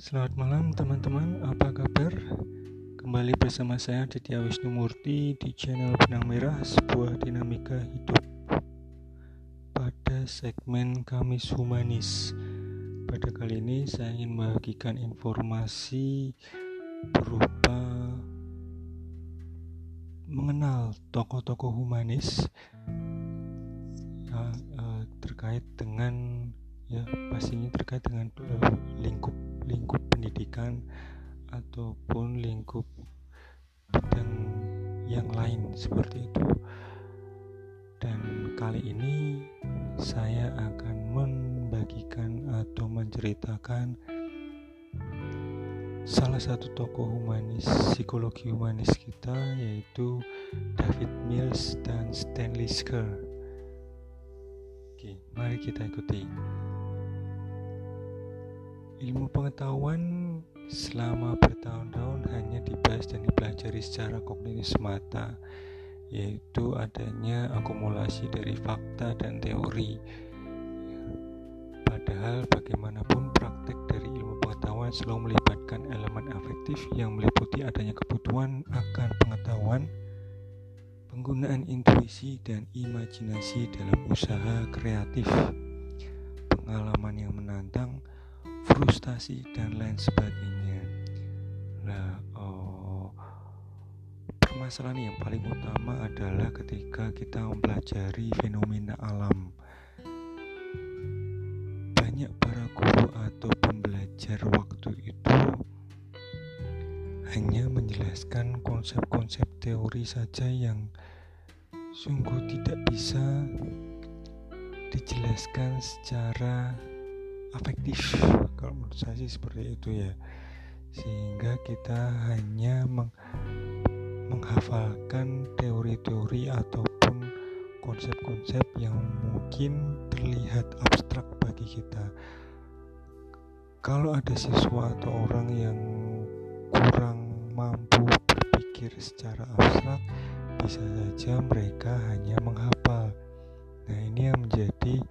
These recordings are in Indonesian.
Selamat malam teman-teman, apa kabar? Kembali bersama saya Ditya Wisnumurti di channel Benang Merah, sebuah dinamika hidup. Pada segmen Kamis Humanis. Pada kali ini saya ingin membagikan informasi berupa mengenal tokoh-tokoh humanis uh, uh, terkait dengan ya pastinya terkait dengan uh, lingkup lingkup pendidikan ataupun lingkup bidang yang lain seperti itu dan kali ini saya akan membagikan atau menceritakan salah satu tokoh humanis psikologi humanis kita yaitu David Mills dan Stanley Scher Oke, mari kita ikuti. Ilmu pengetahuan selama bertahun-tahun hanya dibahas dan dipelajari secara kognitif semata, yaitu adanya akumulasi dari fakta dan teori. Padahal bagaimanapun praktek dari ilmu pengetahuan selalu melibatkan elemen afektif yang meliputi adanya kebutuhan akan pengetahuan, penggunaan intuisi dan imajinasi dalam usaha kreatif, pengalaman yang menantang, frustasi dan lain sebagainya. Nah, oh, permasalahan yang paling utama adalah ketika kita mempelajari fenomena alam. Banyak para guru atau pembelajar waktu itu hanya menjelaskan konsep-konsep teori saja yang sungguh tidak bisa dijelaskan secara afektif kalau menurut saya sih seperti itu ya. Sehingga kita hanya meng menghafalkan teori-teori ataupun konsep-konsep yang mungkin terlihat abstrak bagi kita. Kalau ada siswa atau orang yang kurang mampu berpikir secara abstrak bisa saja mereka hanya menghafal. Nah ini yang menjadi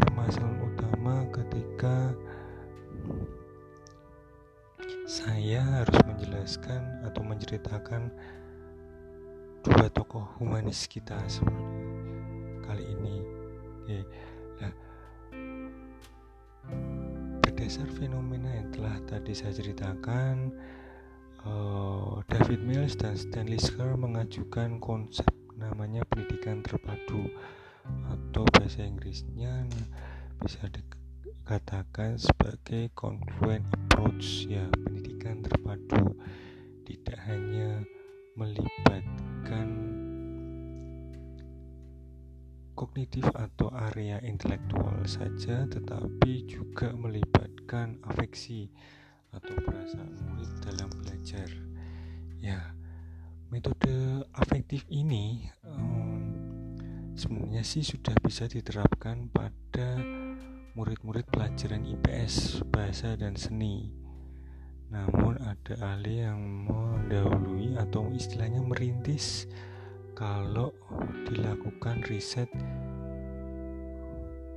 permasalahan utama ketika saya harus menjelaskan atau menceritakan dua tokoh humanis kita seperti kali ini. Oke, nah, berdasar fenomena yang telah tadi saya ceritakan, uh, David Mills dan Stanley Scher mengajukan konsep namanya pendidikan terpadu atau bahasa Inggrisnya bisa dikatakan sebagai confluent approach ya pendidikan terpadu. Tidak hanya melibatkan kognitif atau area intelektual saja tetapi juga melibatkan afeksi atau perasaan murid dalam belajar. Ya metode afektif ini um, sebenarnya sih sudah bisa diterapkan pada murid-murid pelajaran IPS, bahasa dan seni. Namun ada ahli yang mendahului atau istilahnya merintis kalau dilakukan riset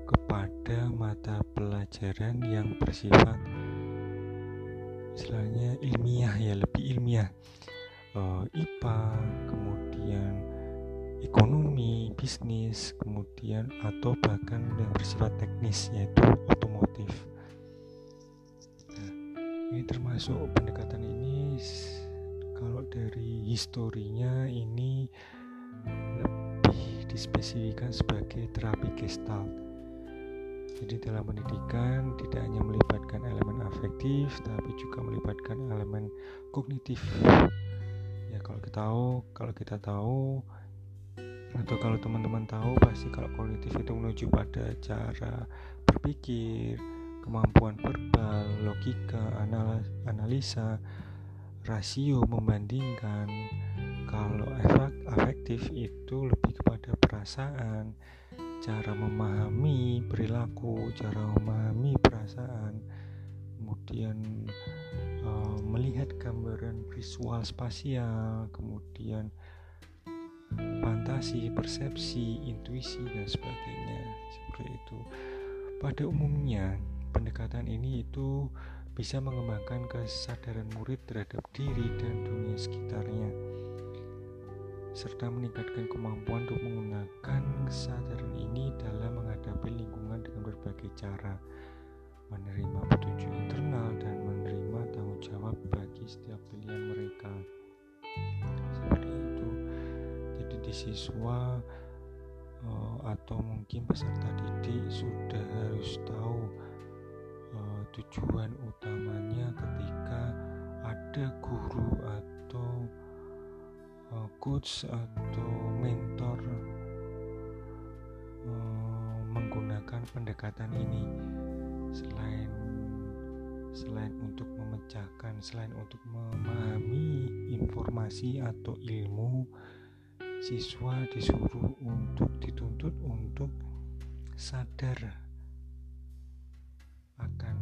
kepada mata pelajaran yang bersifat istilahnya ilmiah ya lebih ilmiah uh, eh, IPA kemudian ekonomi, bisnis, kemudian atau bahkan yang bersifat teknis yaitu otomotif. Nah, ini termasuk pendekatan ini kalau dari historinya ini lebih dispesifikan sebagai terapi gestalt. Jadi dalam pendidikan tidak hanya melibatkan elemen afektif, tapi juga melibatkan elemen kognitif. Ya kalau kita tahu, kalau kita tahu atau kalau teman-teman tahu pasti kalau kognitif itu menuju pada cara berpikir kemampuan verbal logika analisa rasio membandingkan. Kalau efek afektif itu lebih kepada perasaan cara memahami perilaku cara memahami perasaan. Kemudian uh, melihat gambaran visual spasial kemudian fantasi, persepsi, intuisi dan sebagainya seperti itu. Pada umumnya pendekatan ini itu bisa mengembangkan kesadaran murid terhadap diri dan dunia sekitarnya serta meningkatkan kemampuan untuk menggunakan kesadaran ini dalam menghadapi lingkungan dengan berbagai cara menerima petunjuk internal dan menerima tanggung jawab bagi setiap pilihan mereka siswa uh, atau mungkin peserta didik sudah harus tahu uh, tujuan utamanya ketika ada guru atau uh, coach atau mentor menggunakan pendekatan ini. Selain selain untuk memecahkan selain untuk memahami informasi atau ilmu siswa disuruh untuk dituntut untuk sadar akan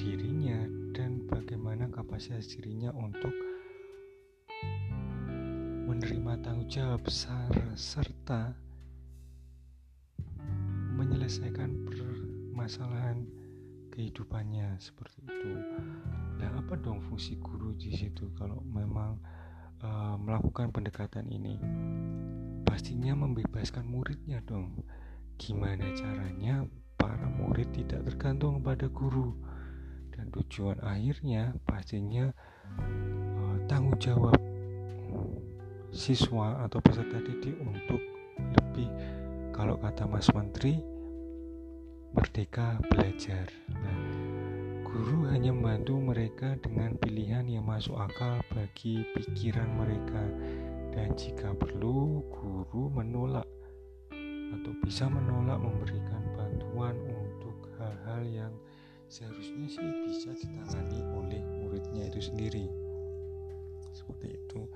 dirinya dan bagaimana kapasitas dirinya untuk menerima tanggung jawab serta menyelesaikan permasalahan kehidupannya seperti itu. Nah, apa dong fungsi guru di situ kalau memang uh, melakukan pendekatan ini? pastinya membebaskan muridnya dong. Gimana caranya para murid tidak tergantung pada guru dan tujuan akhirnya pastinya uh, tanggung jawab siswa atau peserta didik untuk lebih kalau kata Mas Menteri merdeka belajar. Nah, guru hanya membantu mereka dengan pilihan yang masuk akal bagi pikiran mereka. Dan jika perlu guru menolak atau bisa menolak memberikan bantuan untuk hal-hal yang seharusnya sih bisa ditangani oleh muridnya itu sendiri. Seperti itu.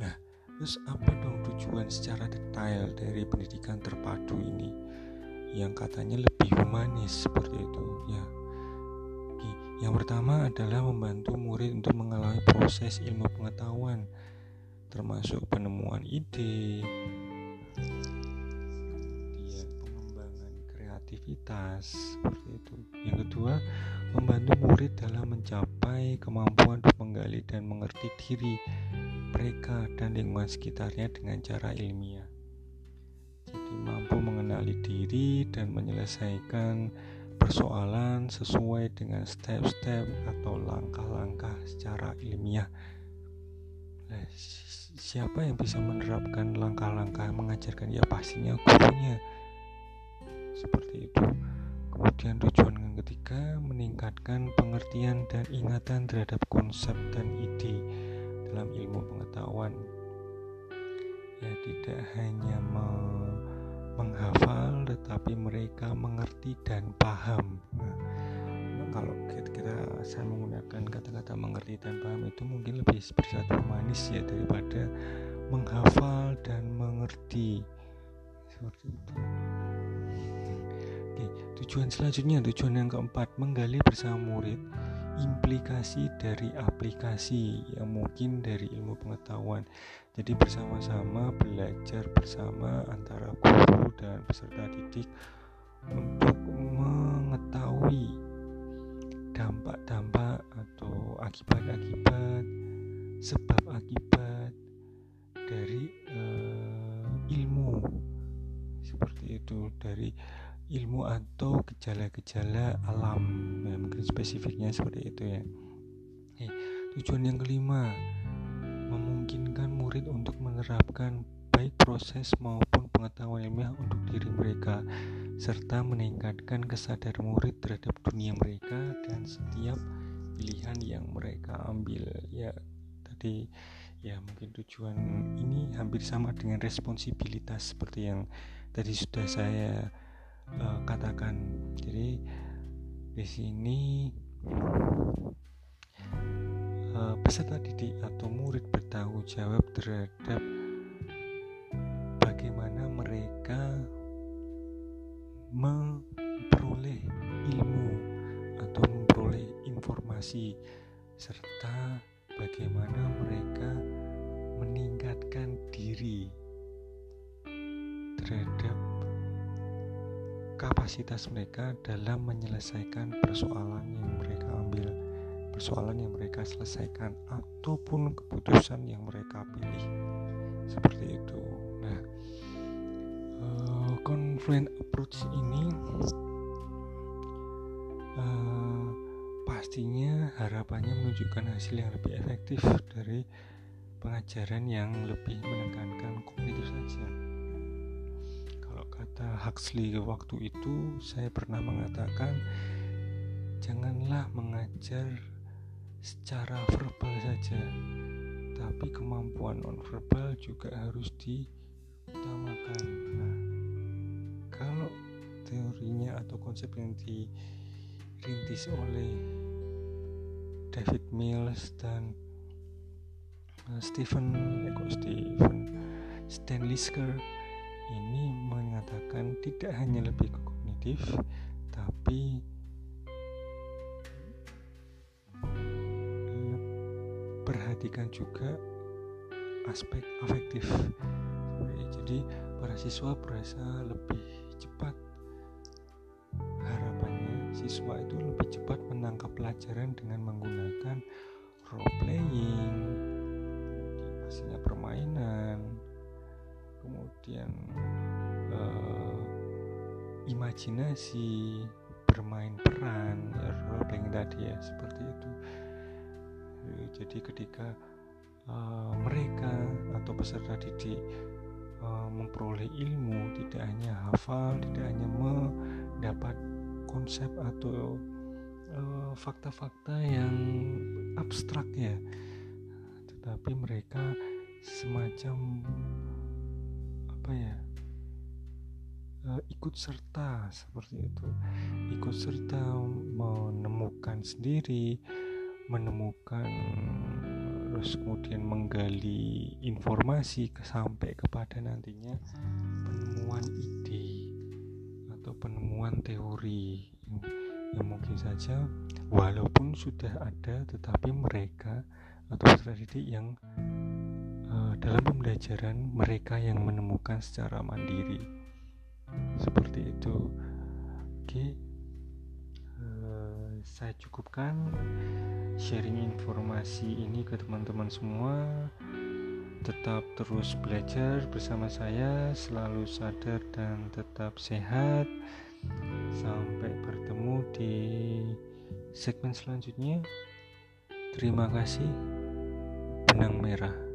Nah terus apa dong tujuan secara detail dari pendidikan terpadu ini? Yang katanya lebih humanis seperti itu. Ya yang pertama adalah membantu murid untuk mengalami proses ilmu pengetahuan termasuk penemuan ide, pengembangan kreativitas seperti itu. Yang kedua, membantu murid dalam mencapai kemampuan untuk menggali dan mengerti diri mereka dan lingkungan sekitarnya dengan cara ilmiah. Jadi mampu mengenali diri dan menyelesaikan persoalan sesuai dengan step-step atau langkah-langkah secara ilmiah. Nah, siapa yang bisa menerapkan langkah-langkah mengajarkan? Ya pastinya gurunya. Seperti itu. Kemudian tujuan yang ketiga meningkatkan pengertian dan ingatan terhadap konsep dan ide dalam ilmu pengetahuan. Ya tidak hanya menghafal tetapi mereka mengerti dan paham. Nah, kalau kita, saya menggunakan kata-kata mengerti dan paham itu mungkin lebih bersatu manis ya daripada menghafal dan mengerti. Seperti itu. Oke, tujuan selanjutnya tujuan yang keempat menggali bersama murid implikasi dari aplikasi yang mungkin dari ilmu pengetahuan. Jadi bersama-sama belajar bersama antara guru dan peserta didik untuk mengetahui dampak-dampak atau akibat-akibat sebab akibat dari uh, ilmu seperti itu dari ilmu atau gejala-gejala alam. Ya, mungkin spesifiknya seperti itu ya. Oke, tujuan yang kelima memungkinkan murid untuk menerapkan baik proses maupun pengetahuan ilmiah untuk diri mereka serta meningkatkan kesadaran murid terhadap dunia mereka dan setiap pilihan yang mereka ambil. Ya tadi ya mungkin tujuan ini hampir sama dengan responsibilitas seperti yang tadi sudah saya uh, katakan jadi di sini uh, peserta didik atau murid bertanggung jawab terhadap bagaimana mereka memperoleh ilmu atau memperoleh informasi serta bagaimana mereka meningkatkan diri terhadap kapasitas mereka dalam menyelesaikan persoalan yang mereka ambil persoalan yang mereka selesaikan ataupun keputusan yang mereka pilih. Seperti itu. Nah uh, confluent approach ini uh, pastinya harapannya menunjukkan hasil yang lebih efektif dari pengajaran yang lebih menekankan kognitif saja kata Huxley waktu itu saya pernah mengatakan janganlah mengajar secara verbal saja tapi kemampuan nonverbal juga harus diutamakan. Nah kalau teorinya atau konsep yang dirintis oleh David Mills dan uh, Stephen Eko eh, Stephen? Stanlisker ini mengatakan tidak hanya lebih ke kognitif tapi perhatikan juga aspek afektif. Jadi para siswa berasa lebih cepat. Harapannya siswa itu lebih cepat menangkap pelajaran dengan menggunakan role playing pastinya permainan kemudian imajinasi bermain peran ya, role playing tadi ya seperti itu. Jadi ketika uh, mereka atau peserta didik uh, memperoleh ilmu tidak hanya hafal tidak hanya mendapat konsep atau eh, fakta-fakta uh, yang abstrak ya tetapi mereka semacam apa ya uh, ikut serta seperti itu. Ikut serta menemukan sendiri menemukan terus kemudian menggali informasi sampai kepada nantinya penemuan ide atau penemuan teori. Yang mungkin saja walaupun sudah ada tetapi mereka atau didik yang uh, dalam pembelajaran mereka yang menemukan secara mandiri seperti itu. Oke. Okay saya cukupkan sharing informasi ini ke teman-teman semua. Tetap terus belajar bersama saya selalu sadar dan tetap sehat. Sampai bertemu di segmen selanjutnya. Terima kasih. Benang merah